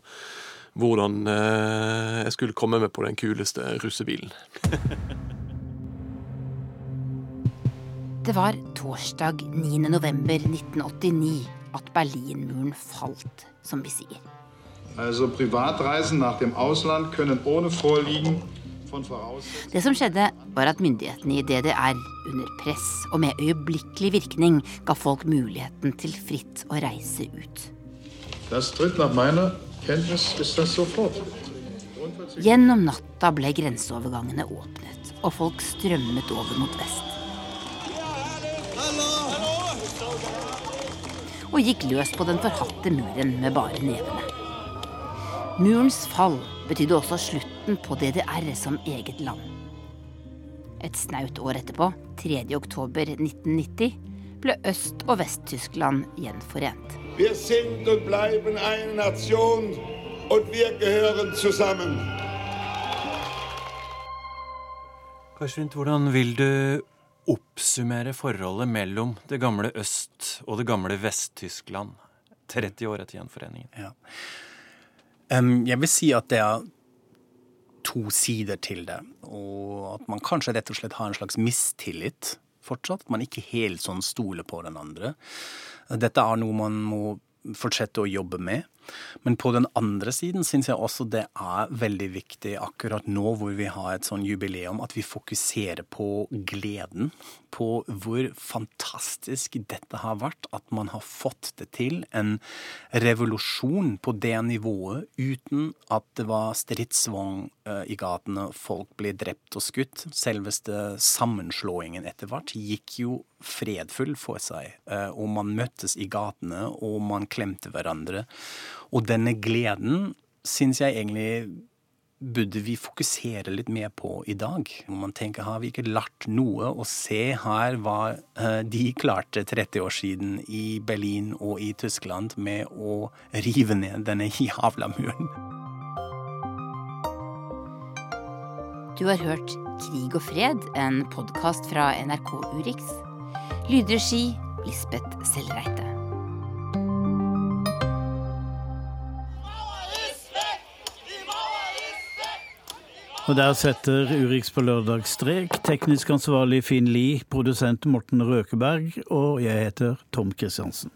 hvordan jeg skulle komme meg på den kuleste russebilen. det var torsdag 9. november 1989 at Berlinmuren falt, som vi sier. Altså, privatreisen nach dem Ausland können ohne Vorliegen det som skjedde, var at myndighetene i DDR under press og med øyeblikkelig virkning ga folk muligheten til fritt å reise ut. Gjennom natta ble grenseovergangene åpnet, og folk strømmet over mot vest. Og gikk løs på den forhatte muren med bare nevene. Murens fall betydde også slutten på DDR som eget land. Et snaut år etterpå, 3. oktober 1990, ble Øst- og Vest-Tyskland gjenforent. Vi sind und bleiben eine Nation, und wir gehören zusammen. Karsten, hvordan vil du oppsummere forholdet mellom det gamle Øst- og det gamle Vest-Tyskland 30 år etter gjenforeningen? Ja. Um, jeg vil si at det er to sider til det. Og at man kanskje rett og slett har en slags mistillit fortsatt. At man ikke helt sånn stoler på den andre. Dette er noe man må fortsette å jobbe med. Men på den andre siden syns jeg også det er veldig viktig akkurat nå hvor vi har et sånn jubileum, at vi fokuserer på gleden. På hvor fantastisk dette har vært. At man har fått det til. En revolusjon på det nivået uten at det var stridsvogn eh, i gatene, folk ble drept og skutt. Selveste sammenslåingen etter hvert gikk jo fredfull for seg. Eh, og man møttes i gatene, og man klemte hverandre. Og denne gleden syns jeg egentlig burde vi fokusere litt mer på i dag. Man tenker har vi ikke lært noe, og se her hva eh, de klarte 30 år siden i Berlin og i Tyskland med å rive ned denne jævla muren. Du har hørt Krig og fred, en podkast fra NRK Urix. Lydregi Lisbeth Sellreite. Og der setter Urix på lørdag strek. Teknisk ansvarlig Finn Lie, produsent Morten Røkeberg, og jeg heter Tom Kristiansen.